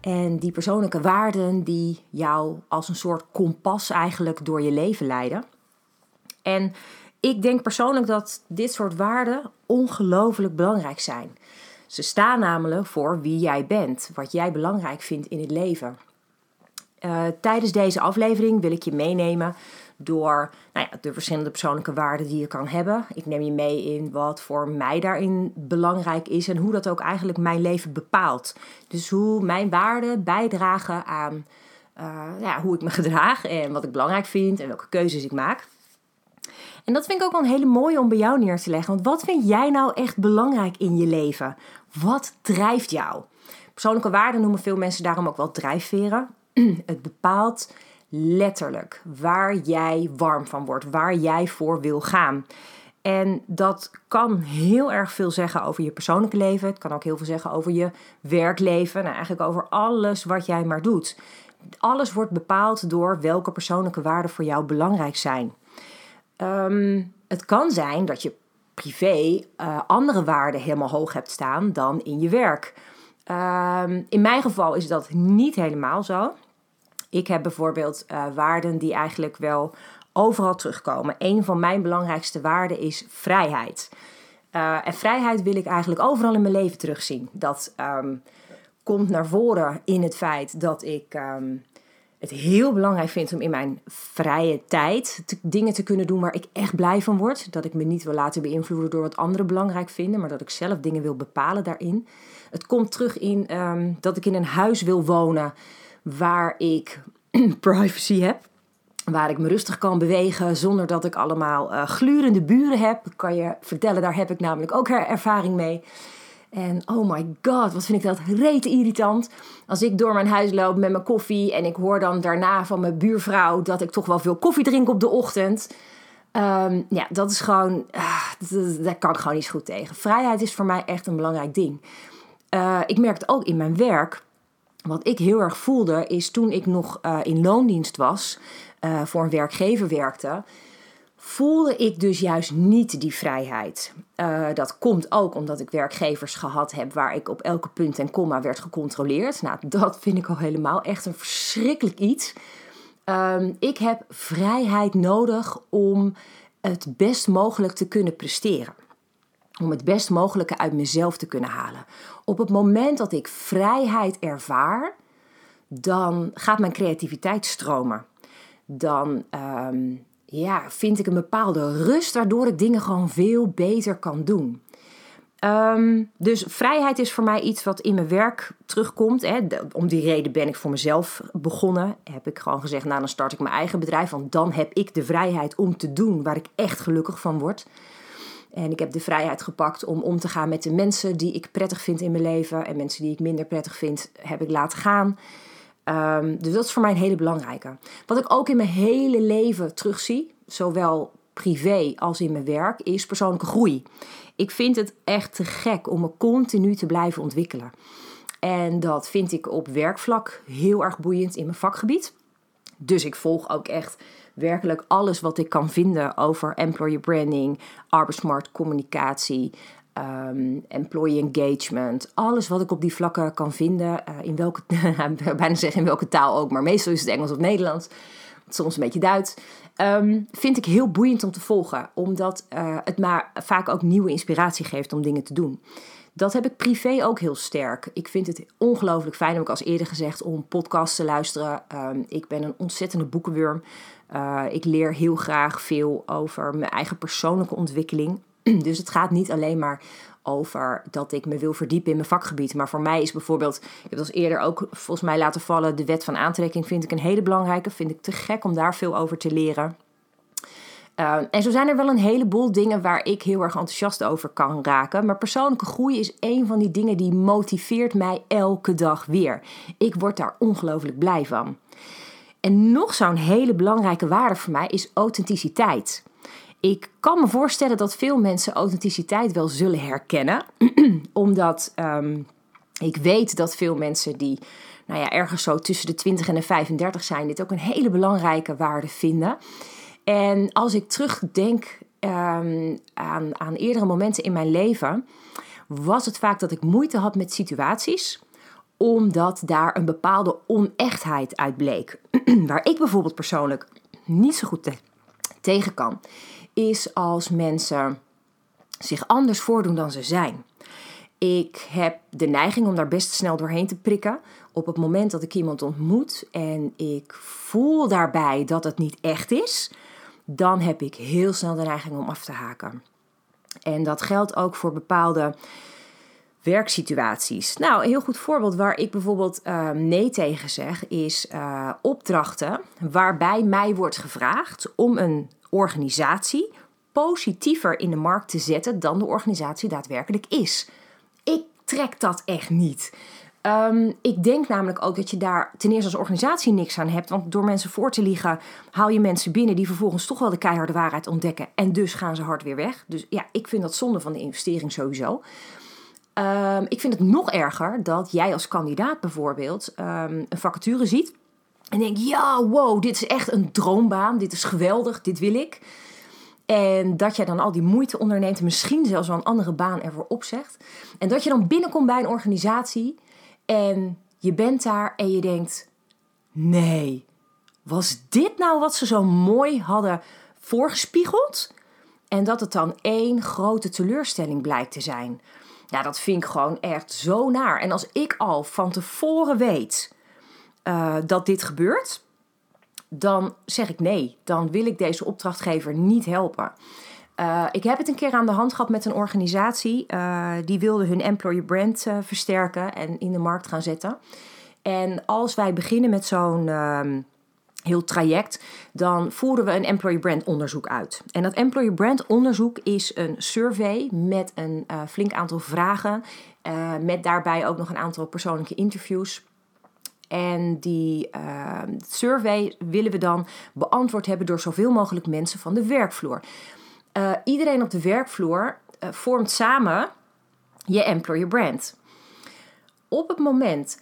En die persoonlijke waarden die jou als een soort kompas eigenlijk door je leven leiden. En ik denk persoonlijk dat dit soort waarden ongelooflijk belangrijk zijn. Ze staan namelijk voor wie jij bent, wat jij belangrijk vindt in het leven. Uh, tijdens deze aflevering wil ik je meenemen door nou ja, de verschillende persoonlijke waarden die je kan hebben. Ik neem je mee in wat voor mij daarin belangrijk is en hoe dat ook eigenlijk mijn leven bepaalt. Dus hoe mijn waarden bijdragen aan uh, ja, hoe ik me gedraag en wat ik belangrijk vind en welke keuzes ik maak. En dat vind ik ook wel een hele mooie om bij jou neer te leggen. Want wat vind jij nou echt belangrijk in je leven? Wat drijft jou? Persoonlijke waarden noemen veel mensen daarom ook wel drijfveren. Het bepaalt letterlijk waar jij warm van wordt, waar jij voor wil gaan. En dat kan heel erg veel zeggen over je persoonlijke leven. Het kan ook heel veel zeggen over je werkleven. Nou, eigenlijk over alles wat jij maar doet. Alles wordt bepaald door welke persoonlijke waarden voor jou belangrijk zijn. Ehm, het kan zijn dat je privé uh, andere waarden helemaal hoog hebt staan dan in je werk. Um, in mijn geval is dat niet helemaal zo. Ik heb bijvoorbeeld uh, waarden die eigenlijk wel overal terugkomen. Een van mijn belangrijkste waarden is vrijheid. Uh, en vrijheid wil ik eigenlijk overal in mijn leven terugzien. Dat um, komt naar voren in het feit dat ik um, het heel belangrijk vind om in mijn vrije tijd dingen te kunnen doen waar ik echt blij van word. Dat ik me niet wil laten beïnvloeden door wat anderen belangrijk vinden, maar dat ik zelf dingen wil bepalen daarin. Het komt terug in um, dat ik in een huis wil wonen waar ik privacy heb. Waar ik me rustig kan bewegen zonder dat ik allemaal uh, glurende buren heb. Kan je vertellen, daar heb ik namelijk ook ervaring mee. En oh my god, wat vind ik dat rete irritant. Als ik door mijn huis loop met mijn koffie en ik hoor dan daarna van mijn buurvrouw dat ik toch wel veel koffie drink op de ochtend. Um, ja, dat is gewoon, uh, daar kan ik gewoon niet goed tegen. Vrijheid is voor mij echt een belangrijk ding. Uh, ik merk het ook in mijn werk. Wat ik heel erg voelde is toen ik nog uh, in loondienst was, voor een werkgever werkte voelde ik dus juist niet die vrijheid. Uh, dat komt ook omdat ik werkgevers gehad heb waar ik op elke punt en komma werd gecontroleerd. Nou, dat vind ik al helemaal echt een verschrikkelijk iets. Um, ik heb vrijheid nodig om het best mogelijk te kunnen presteren. Om het best mogelijke uit mezelf te kunnen halen. Op het moment dat ik vrijheid ervaar, dan gaat mijn creativiteit stromen. Dan um, ja, vind ik een bepaalde rust waardoor ik dingen gewoon veel beter kan doen. Um, dus vrijheid is voor mij iets wat in mijn werk terugkomt. Hè. om die reden ben ik voor mezelf begonnen. Heb ik gewoon gezegd, nou dan start ik mijn eigen bedrijf. Want dan heb ik de vrijheid om te doen waar ik echt gelukkig van word. En ik heb de vrijheid gepakt om om te gaan met de mensen die ik prettig vind in mijn leven. En mensen die ik minder prettig vind, heb ik laten gaan. Um, dus dat is voor mij een hele belangrijke. Wat ik ook in mijn hele leven terugzie, zowel privé als in mijn werk, is persoonlijke groei. Ik vind het echt te gek om me continu te blijven ontwikkelen. En dat vind ik op werkvlak heel erg boeiend in mijn vakgebied. Dus ik volg ook echt werkelijk alles wat ik kan vinden over employer branding, arbeidsmarkt communicatie, um, employee engagement, alles wat ik op die vlakken kan vinden, uh, in welke, bijna zeggen in welke taal ook, maar meestal is het Engels of Nederlands, soms een beetje Duits, um, vind ik heel boeiend om te volgen, omdat uh, het maar vaak ook nieuwe inspiratie geeft om dingen te doen. Dat heb ik privé ook heel sterk. Ik vind het ongelooflijk fijn, ik als eerder gezegd, om podcasts te luisteren. Um, ik ben een ontzettende boekenwurm. Uh, ik leer heel graag veel over mijn eigen persoonlijke ontwikkeling. Dus het gaat niet alleen maar over dat ik me wil verdiepen in mijn vakgebied. Maar voor mij is bijvoorbeeld, ik heb het als eerder ook volgens mij laten vallen, de wet van aantrekking vind ik een hele belangrijke. Vind ik te gek om daar veel over te leren. Uh, en zo zijn er wel een heleboel dingen waar ik heel erg enthousiast over kan raken. Maar persoonlijke groei is een van die dingen die motiveert mij elke dag weer. Ik word daar ongelooflijk blij van. En nog zo'n hele belangrijke waarde voor mij is authenticiteit. Ik kan me voorstellen dat veel mensen authenticiteit wel zullen herkennen, omdat um, ik weet dat veel mensen die nou ja, ergens zo tussen de 20 en de 35 zijn, dit ook een hele belangrijke waarde vinden. En als ik terugdenk um, aan, aan eerdere momenten in mijn leven, was het vaak dat ik moeite had met situaties omdat daar een bepaalde onechtheid uit bleek. Waar ik bijvoorbeeld persoonlijk niet zo goed tegen kan, is als mensen zich anders voordoen dan ze zijn. Ik heb de neiging om daar best snel doorheen te prikken. Op het moment dat ik iemand ontmoet en ik voel daarbij dat het niet echt is, dan heb ik heel snel de neiging om af te haken. En dat geldt ook voor bepaalde werksituaties. Nou, een heel goed voorbeeld waar ik bijvoorbeeld uh, nee tegen zeg, is uh, opdrachten waarbij mij wordt gevraagd om een organisatie positiever in de markt te zetten dan de organisatie daadwerkelijk is. Ik trek dat echt niet. Um, ik denk namelijk ook dat je daar ten eerste als organisatie niks aan hebt. Want door mensen voor te liegen, haal je mensen binnen die vervolgens toch wel de keiharde waarheid ontdekken. En dus gaan ze hard weer weg. Dus ja, ik vind dat zonde van de investering sowieso. Um, ik vind het nog erger dat jij als kandidaat bijvoorbeeld um, een vacature ziet. En denk, ja, wow, dit is echt een droombaan. Dit is geweldig, dit wil ik. En dat jij dan al die moeite onderneemt en misschien zelfs wel een andere baan ervoor opzegt. En dat je dan binnenkomt bij een organisatie en je bent daar en je denkt: nee, was dit nou wat ze zo mooi hadden voorgespiegeld? En dat het dan één grote teleurstelling blijkt te zijn. Ja, dat vind ik gewoon echt zo naar. En als ik al van tevoren weet uh, dat dit gebeurt, dan zeg ik nee. Dan wil ik deze opdrachtgever niet helpen. Uh, ik heb het een keer aan de hand gehad met een organisatie. Uh, die wilde hun employer brand versterken en in de markt gaan zetten. En als wij beginnen met zo'n ehm, heel traject, dan voeren we een employer brand onderzoek uit. En dat employer brand onderzoek is een survey met een flink aantal vragen. met daarbij ook nog een aantal persoonlijke interviews. En die ehm, survey willen we dan beantwoord hebben door zoveel mogelijk mensen van de werkvloer. Iedereen op de werkvloer vormt samen je employer brand. Op het moment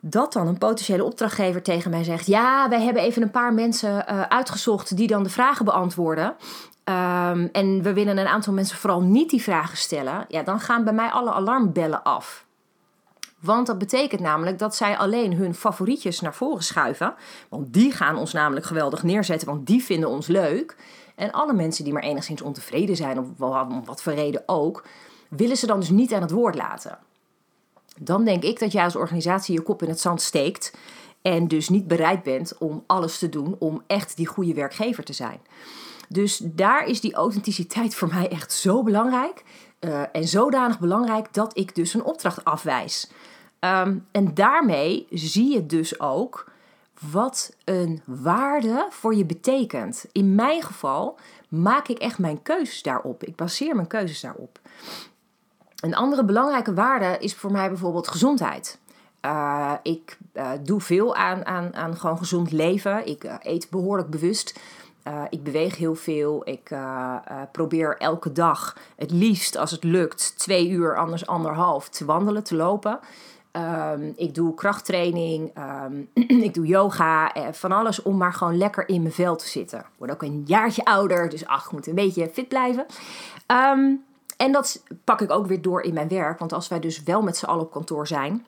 dat dan een potentiële opdrachtgever tegen mij zegt: Ja, wij hebben even een paar mensen uh, uitgezocht die dan de vragen beantwoorden. Um, en we willen een aantal mensen vooral niet die vragen stellen. Ja, dan gaan bij mij alle alarmbellen af. Want dat betekent namelijk dat zij alleen hun favorietjes naar voren schuiven. Want die gaan ons namelijk geweldig neerzetten, want die vinden ons leuk. En alle mensen die maar enigszins ontevreden zijn, of om wat voor reden ook, willen ze dan dus niet aan het woord laten. Dan denk ik dat jij als organisatie je kop in het zand steekt en dus niet bereid bent om alles te doen om echt die goede werkgever te zijn. Dus daar is die authenticiteit voor mij echt zo belangrijk. Uh, en zodanig belangrijk dat ik dus een opdracht afwijs. Um, en daarmee zie je dus ook wat een waarde voor je betekent. In mijn geval maak ik echt mijn keuzes daarop. Ik baseer mijn keuzes daarop. Een andere belangrijke waarde is voor mij bijvoorbeeld gezondheid. Uh, ik uh, doe veel aan, aan, aan gewoon gezond leven. Ik uh, eet behoorlijk bewust. ik beweeg heel veel. Ik probeer elke dag, het liefst als het lukt, twee uur, anders anderhalf, te wandelen, te lopen. Um, ik doe krachttraining, um, ik doe yoga, eh, van alles om maar gewoon lekker in mijn vel te zitten. Ik word ook een jaartje ouder, dus ach, ik moet een beetje fit blijven. Um, en dat pak ik ook weer door in mijn werk, want als wij dus wel met z'n allen op kantoor zijn,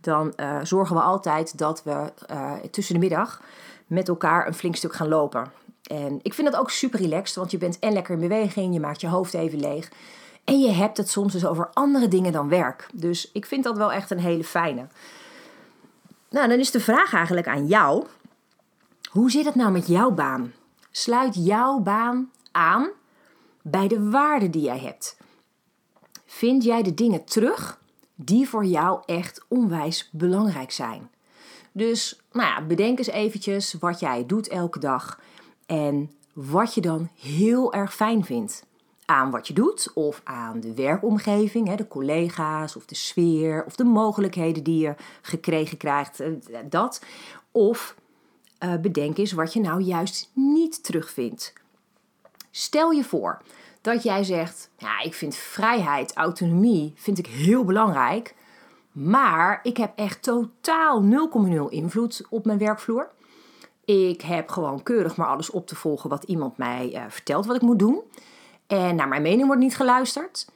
dan uh, zorgen we altijd dat we uh, tussen de middag met elkaar een flink stuk gaan lopen. En ik vind dat ook super relaxed, want je bent en lekker in beweging, je maakt je hoofd even leeg. En je hebt het soms dus over andere dingen dan werk. Dus ik vind dat wel echt een hele fijne. Nou, dan is de vraag eigenlijk aan jou. Hoe zit het nou met jouw baan? Sluit jouw baan aan bij de waarden die jij hebt? Vind jij de dingen terug die voor jou echt onwijs belangrijk zijn? Dus nou ja, bedenk eens eventjes wat jij doet elke dag en wat je dan heel erg fijn vindt aan wat je doet of aan de werkomgeving, de collega's of de sfeer of de mogelijkheden die je gekregen krijgt, eh, dat. Of uh, bedenk eens wat je nou juist niet terugvindt. Stel je voor dat jij zegt, ja, ik vind vrijheid, autonomie, vind ik heel belangrijk, maar ik heb echt totaal 0,0 invloed op mijn werkvloer. Ik heb gewoon keurig maar alles op te volgen wat iemand mij uh, vertelt wat ik moet doen en naar mijn mening wordt niet geluisterd,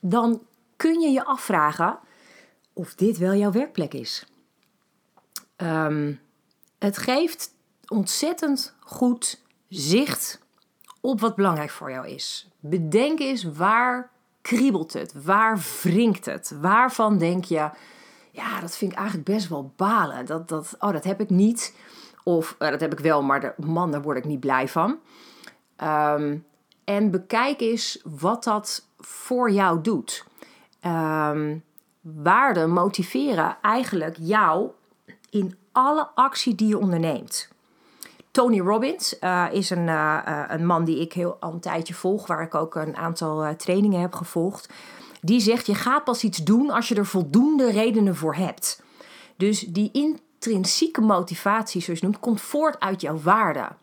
dan kun je je afvragen of dit wel jouw werkplek is. Um, het geeft ontzettend goed zicht op wat belangrijk voor jou is. Bedenk eens waar kriebelt het? Waar wringt het? Waarvan denk je, ja, dat vind ik eigenlijk best wel balen. Dat, dat, oh, dat heb ik niet. Of uh, dat heb ik wel, maar de, man, daar word ik niet blij van. Um, en bekijk eens wat dat voor jou doet. Um, waarden motiveren eigenlijk jou in alle actie die je onderneemt. Tony Robbins uh, is een, uh, een man die ik heel al een tijdje volg, waar ik ook een aantal trainingen heb gevolgd. Die zegt: Je gaat pas iets doen als je er voldoende redenen voor hebt. Dus die intrinsieke motivatie, zoals je noemt, komt voort uit jouw waarden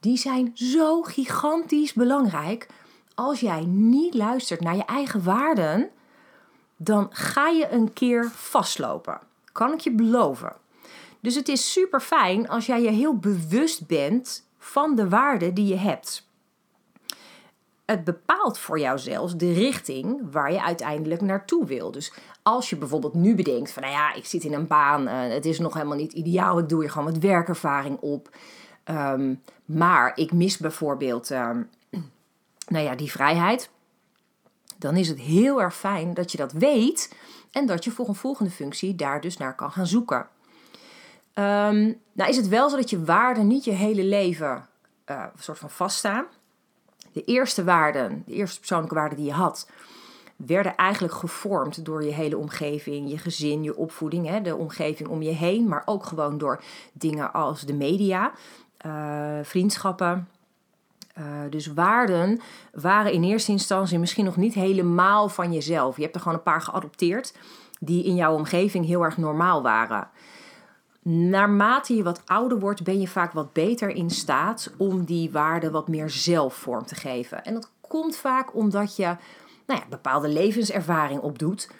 die zijn zo gigantisch belangrijk. Als jij niet luistert naar je eigen waarden, dan ga je een keer vastlopen. Kan ik je beloven. Dus het is super fijn als jij je heel bewust bent van de waarden die je hebt. Het bepaalt voor jou zelfs de richting waar je uiteindelijk naartoe wil. Dus als je bijvoorbeeld nu bedenkt van nou ja, ik zit in een baan, uh, het is nog helemaal niet ideaal, ik doe hier gewoon wat werkervaring op. Ehm, maar ik mis bijvoorbeeld um, nou ja, die vrijheid. Dan is het heel erg fijn dat je dat weet en dat je voor een volgende functie daar dus naar kan gaan zoeken. Um, nou is het wel zo dat je waarden niet je hele leven een soort van vaststaan. De eerste waarden, de eerste persoonlijke waarden die je had, werden eigenlijk gevormd door je hele omgeving, je gezin, je opvoeding, hè, de omgeving om je heen, maar ook gewoon door dingen als de media. Eh, vriendschappen. Uh, dus waarden waren in eerste instantie misschien nog niet helemaal van jezelf. Je hebt er gewoon een paar geadopteerd die in jouw omgeving heel erg normaal waren. Naarmate je wat ouder wordt, ben je vaak wat beter in staat om die waarden wat meer zelfvorm te geven. En dat komt vaak omdat je nou ja, bepaalde levenservaring opdoet.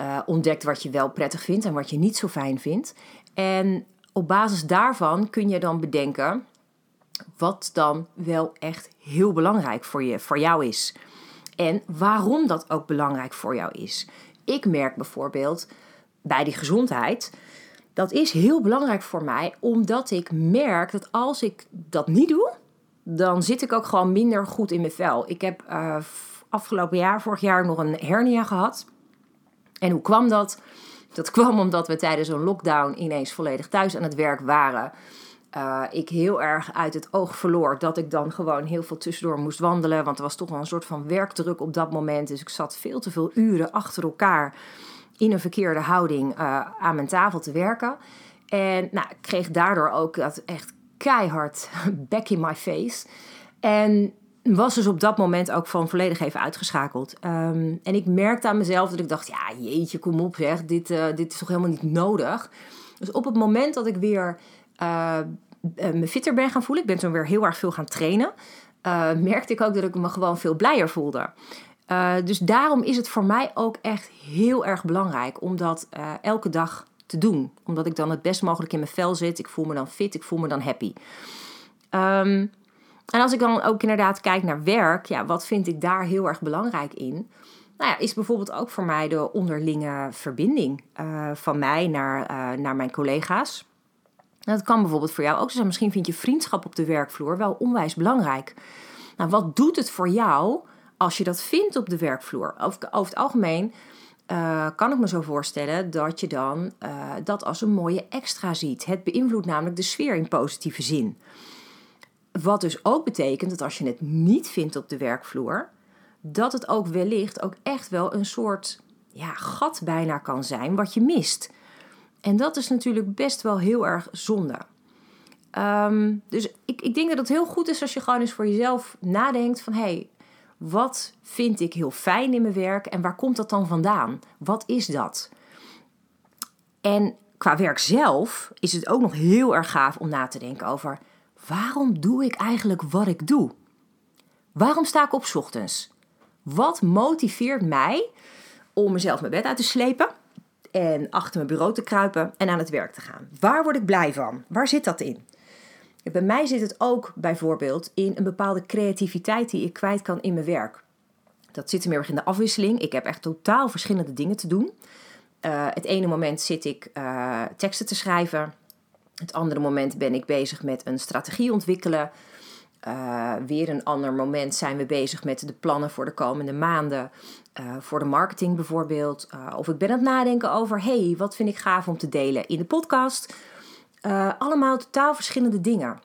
Uh, ontdekt wat je wel prettig vindt en wat je niet zo fijn vindt. En op basis daarvan kun je dan bedenken wat dan wel echt heel belangrijk voor, je, voor jou is. En waarom dat ook belangrijk voor jou is. Ik merk bijvoorbeeld bij die gezondheid. Dat is heel belangrijk voor mij, omdat ik merk dat als ik dat niet doe, dan zit ik ook gewoon minder goed in mijn vel. Ik heb uh, afgelopen jaar, vorig jaar, nog een hernia gehad. En hoe kwam dat? Dat kwam omdat we tijdens een lockdown ineens volledig thuis aan het werk waren. Uh, ik heel erg uit het oog verloor dat ik dan gewoon heel veel tussendoor moest wandelen. Want er was toch wel een soort van werkdruk op dat moment. Dus ik zat veel te veel uren achter elkaar in een verkeerde houding uh, aan mijn tafel te werken. En nou, ik kreeg daardoor ook dat echt keihard back in my face. En was dus op dat moment ook van volledig even uitgeschakeld. Um, en ik merkte aan mezelf dat ik dacht, ja jeetje, kom op zeg, dit, uh, dit is toch helemaal niet nodig. Dus op het moment dat ik weer uh, me fitter ben gaan voelen, ik ben toen weer heel erg veel gaan trainen, merkte ik ook dat ik me gewoon veel blijer voelde. Dus daarom is het voor mij ook echt heel erg belangrijk om dat elke dag te doen. Omdat ik dan het best mogelijk in mijn vel zit. Ik voel me dan fit, ik voel me dan happy. Um, en als ik dan ook inderdaad kijk naar werk, ja, wat vind ik daar heel erg belangrijk in? Nou ja, is bijvoorbeeld ook voor mij de onderlinge verbinding uh, van mij naar, naar mijn collega's. Dat kan bijvoorbeeld voor jou ook zijn. Misschien vind je vriendschap op de werkvloer wel onwijs belangrijk. Nou, wat doet het voor jou als je dat vindt op de werkvloer? Over, over het algemeen uh, kan ik me zo voorstellen dat je dan dat als een mooie extra ziet. Het beïnvloedt namelijk de sfeer in positieve zin. Wat dus ook betekent dat als je het niet vindt op de werkvloer, dat het ook wellicht ook echt wel een soort ja, gat bijna kan zijn wat je mist. En dat is natuurlijk best wel heel erg zonde. Ehm, dus ik, ik denk dat het heel goed is als je gewoon eens voor jezelf nadenkt van... hey, wat vind ik heel fijn in mijn werk en waar komt dat dan vandaan? Wat is dat? En qua werk zelf is het ook nog heel erg gaaf om na te denken over... waarom doe ik eigenlijk wat ik doe? Waarom sta ik op ochtends? Wat motiveert mij om mezelf mijn bed uit te slepen en achter mijn bureau te kruipen en aan het werk te gaan? Waar word ik blij van? Waar zit dat in? Bij mij zit het ook bijvoorbeeld in een bepaalde creativiteit die ik kwijt kan in mijn werk. Dat zit heel erg in de afwisseling. Ik heb echt totaal verschillende dingen te doen. Uh, het ene moment zit ik uh, teksten te schrijven. Het andere moment ben ik bezig met een strategie ontwikkelen. Uh, weer een ander moment zijn we bezig met de plannen voor de komende maanden. voor de marketing bijvoorbeeld. of ik ben aan het nadenken over: hey, wat vind ik gaaf om te delen in de podcast? Uh, allemaal totaal verschillende dingen.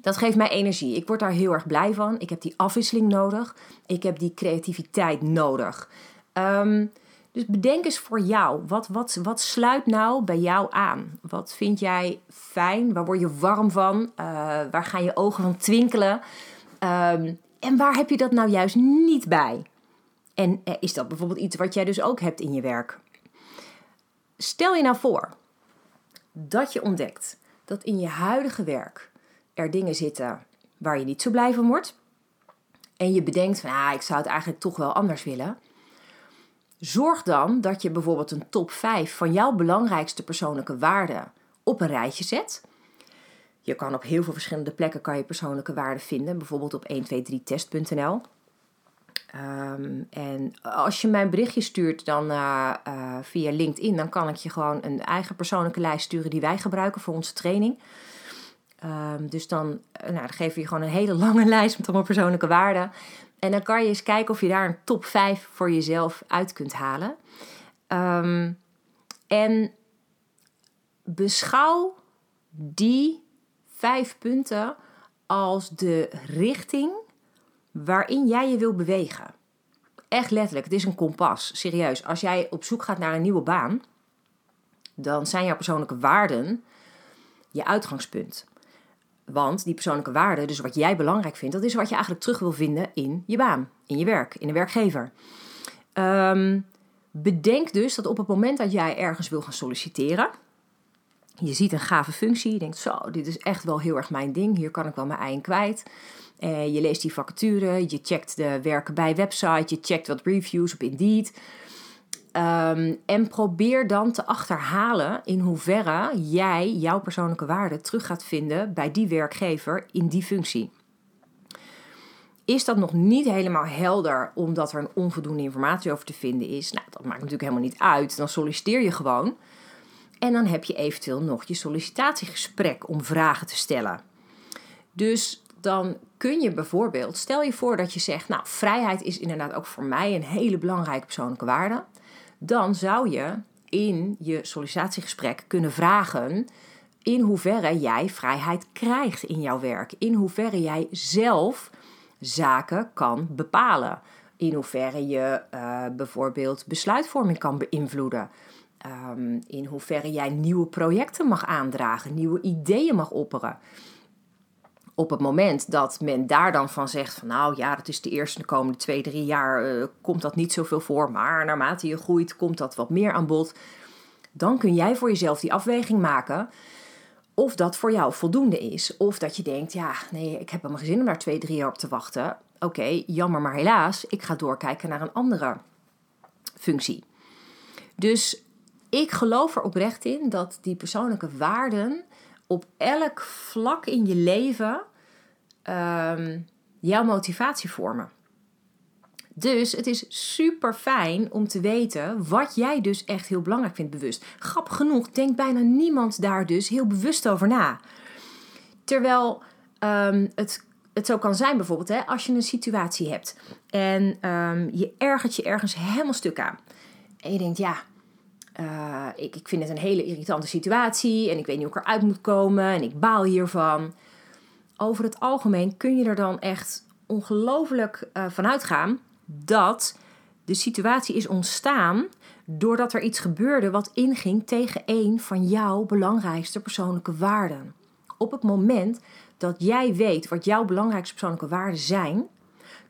Dat geeft mij energie. Ik word daar heel erg blij van. Ik heb die afwisseling nodig. Ik heb die creativiteit nodig. Um, dus bedenk eens voor jou. Wat, wat, wat sluit nou bij jou aan? Wat vind jij fijn? Waar word je warm van? Uh, waar gaan je ogen van twinkelen? Um, en waar heb je dat nou juist niet bij? En uh, is dat bijvoorbeeld iets wat jij dus ook hebt in je werk? Stel je nou voor dat je ontdekt dat in je huidige werk er dingen zitten waar je niet zo blij van wordt. En je bedenkt van, ah, ik zou het eigenlijk toch wel anders willen. Zorg dan dat je bijvoorbeeld een top 5 van jouw belangrijkste persoonlijke waarden op een rijtje zet. Je kan op heel veel verschillende plekken kan je persoonlijke waarden vinden, bijvoorbeeld op 123test.nl. Um, en als je mij een berichtje stuurt dan uh, uh, via LinkedIn, dan kan ik je gewoon een eigen persoonlijke lijst sturen die wij gebruiken voor onze training. Um, dus dan, uh, nou, dan geef je gewoon een hele lange lijst met allemaal persoonlijke waarden. En dan kan je eens kijken of je daar een top 5 voor jezelf uit kunt halen. Um, en beschouw die vijf punten als de richting waarin jij je wil bewegen. Echt letterlijk, het is een kompas. Serieus, als jij op zoek gaat naar een nieuwe baan, dan zijn jouw persoonlijke waarden je uitgangspunt. Want die persoonlijke waarden, dus wat jij belangrijk vindt, dat is wat je eigenlijk terug wil vinden in je baan, in je werk, in de werkgever. Um, bedenk dus dat op het moment dat jij ergens wil gaan solliciteren, je ziet een gave functie, je denkt zo, dit is echt wel heel erg mijn ding, hier kan ik wel mijn ei kwijt. Uh, je leest die vacature, je checkt de werken bij website, je checkt wat reviews op Indeed. Um, en probeer dan te achterhalen in hoeverre jij jouw persoonlijke waarde terug gaat vinden bij die werkgever in die functie. Is dat nog niet helemaal helder omdat er een onvoldoende informatie over te vinden is? Nou, dat maakt natuurlijk helemaal niet uit. Dan solliciteer je gewoon. En dan heb je eventueel nog je sollicitatiegesprek om vragen te stellen. Dus dan kun je bijvoorbeeld, stel je voor dat je zegt, nou, vrijheid is inderdaad ook voor mij een hele belangrijke persoonlijke waarde. Dan zou je in je sollicitatiegesprek kunnen vragen in hoeverre jij vrijheid krijgt in jouw werk. In hoeverre jij zelf zaken kan bepalen. In hoeverre je uh, bijvoorbeeld besluitvorming kan beïnvloeden. Um, in hoeverre jij nieuwe projecten mag aandragen, nieuwe ideeën mag opperen op het moment dat men daar dan van zegt van nou ja, dat is de eerste de komende twee, drie jaar uh, komt dat niet zoveel voor, maar naarmate je groeit komt dat wat meer aan bod. Dan kun jij voor jezelf die afweging maken of dat voor jou voldoende is. Of dat je denkt, ja, nee, ik heb helemaal geen zin om daar twee, drie jaar op te wachten. Oké, jammer maar helaas, ik ga doorkijken naar een andere functie. Dus ik geloof er oprecht in dat die persoonlijke waarden op elk vlak in je leven um, jouw motivatie vormen. Dus het is super fijn om te weten wat jij dus echt heel belangrijk vindt bewust. Grappig genoeg denkt bijna niemand daar dus heel bewust over na. Terwijl um, het, het zo kan zijn bijvoorbeeld hè, als je een situatie hebt en um, je ergert je ergens helemaal stuk aan. En je denkt, ja, uh, ik, ik vind het een hele irritante situatie en ik weet niet hoe ik eruit moet komen en ik baal hiervan. Over het algemeen kun je er dan echt ongelooflijk uh, van uitgaan dat de situatie is ontstaan doordat er iets gebeurde wat inging tegen een van jouw belangrijkste persoonlijke waarden. Op het moment dat jij weet wat jouw belangrijkste persoonlijke waarden zijn,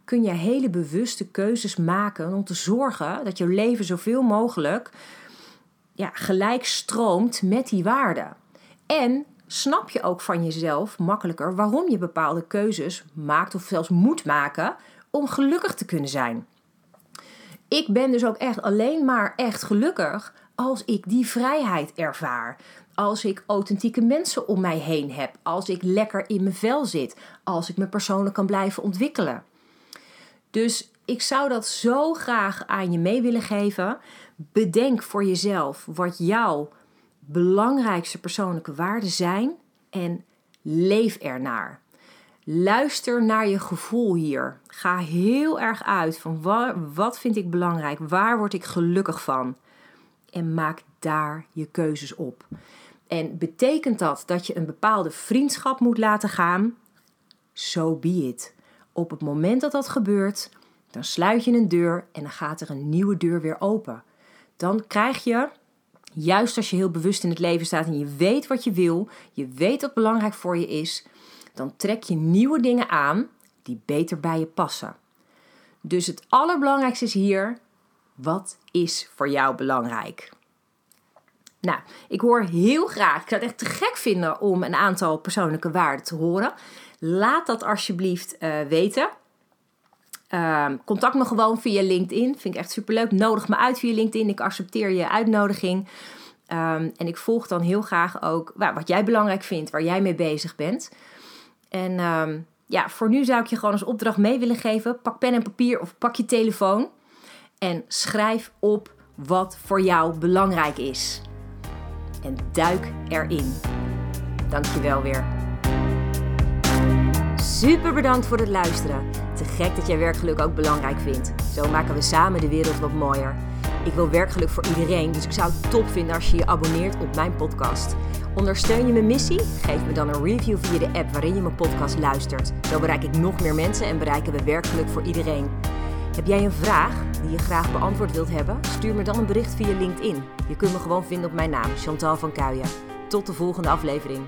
kun je hele bewuste keuzes maken om te zorgen dat je leven zoveel mogelijk ja, gelijk stroomt met die waarden. En snap je ook van jezelf makkelijker waarom je bepaalde keuzes maakt of zelfs moet maken om gelukkig te kunnen zijn. Ik ben dus ook echt alleen maar echt gelukkig als ik die vrijheid ervaar. Als ik authentieke mensen om mij heen heb. Als ik lekker in mijn vel zit. Als ik me persoonlijk kan blijven ontwikkelen. Dus ik zou dat zo graag aan je mee willen geven. Bedenk voor jezelf wat jouw belangrijkste persoonlijke waarden zijn en leef ernaar. Luister naar je gevoel hier. Ga heel erg uit van wat vind ik belangrijk, waar word ik gelukkig van en maak daar je keuzes op. En betekent dat dat je een bepaalde vriendschap moet laten gaan? So be it. Op het moment dat dat gebeurt, dan sluit je een deur en dan gaat er een nieuwe deur weer open. Dan krijg je, juist als je heel bewust in het leven staat en je weet wat je wil, je weet wat belangrijk voor je is, dan trek je nieuwe dingen aan die beter bij je passen. Dus het allerbelangrijkste is hier: wat is voor jou belangrijk? Nou, ik hoor heel graag, ik zou het echt te gek vinden om een aantal persoonlijke waarden te horen. Laat dat alsjeblieft uh, weten. Uh, contact me gewoon via LinkedIn. Vind ik echt superleuk. Nodig me uit via LinkedIn. Ik accepteer je uitnodiging. Um, en ik volg dan heel graag ook wat jij belangrijk vindt, waar jij mee bezig bent. En um, ja, voor nu zou ik je gewoon als opdracht mee willen geven. Pak pen en papier of pak je telefoon. En schrijf op wat voor jou belangrijk is. En duik erin. Dankjewel weer. Super bedankt voor het luisteren. Te gek dat jij werkgeluk ook belangrijk vindt. Zo maken we samen de wereld wat mooier. Ik wil werkgeluk voor iedereen, dus ik zou het top vinden als je je abonneert op mijn podcast. Ondersteun je mijn missie? Geef me dan een review via de app waarin je mijn podcast luistert. Zo bereik ik nog meer mensen en bereiken we werkgeluk voor iedereen. Heb jij een vraag die je graag beantwoord wilt hebben? Stuur me dan een bericht via LinkedIn. Je kunt me gewoon vinden op mijn naam, Chantal van Kuijen. Tot de volgende aflevering.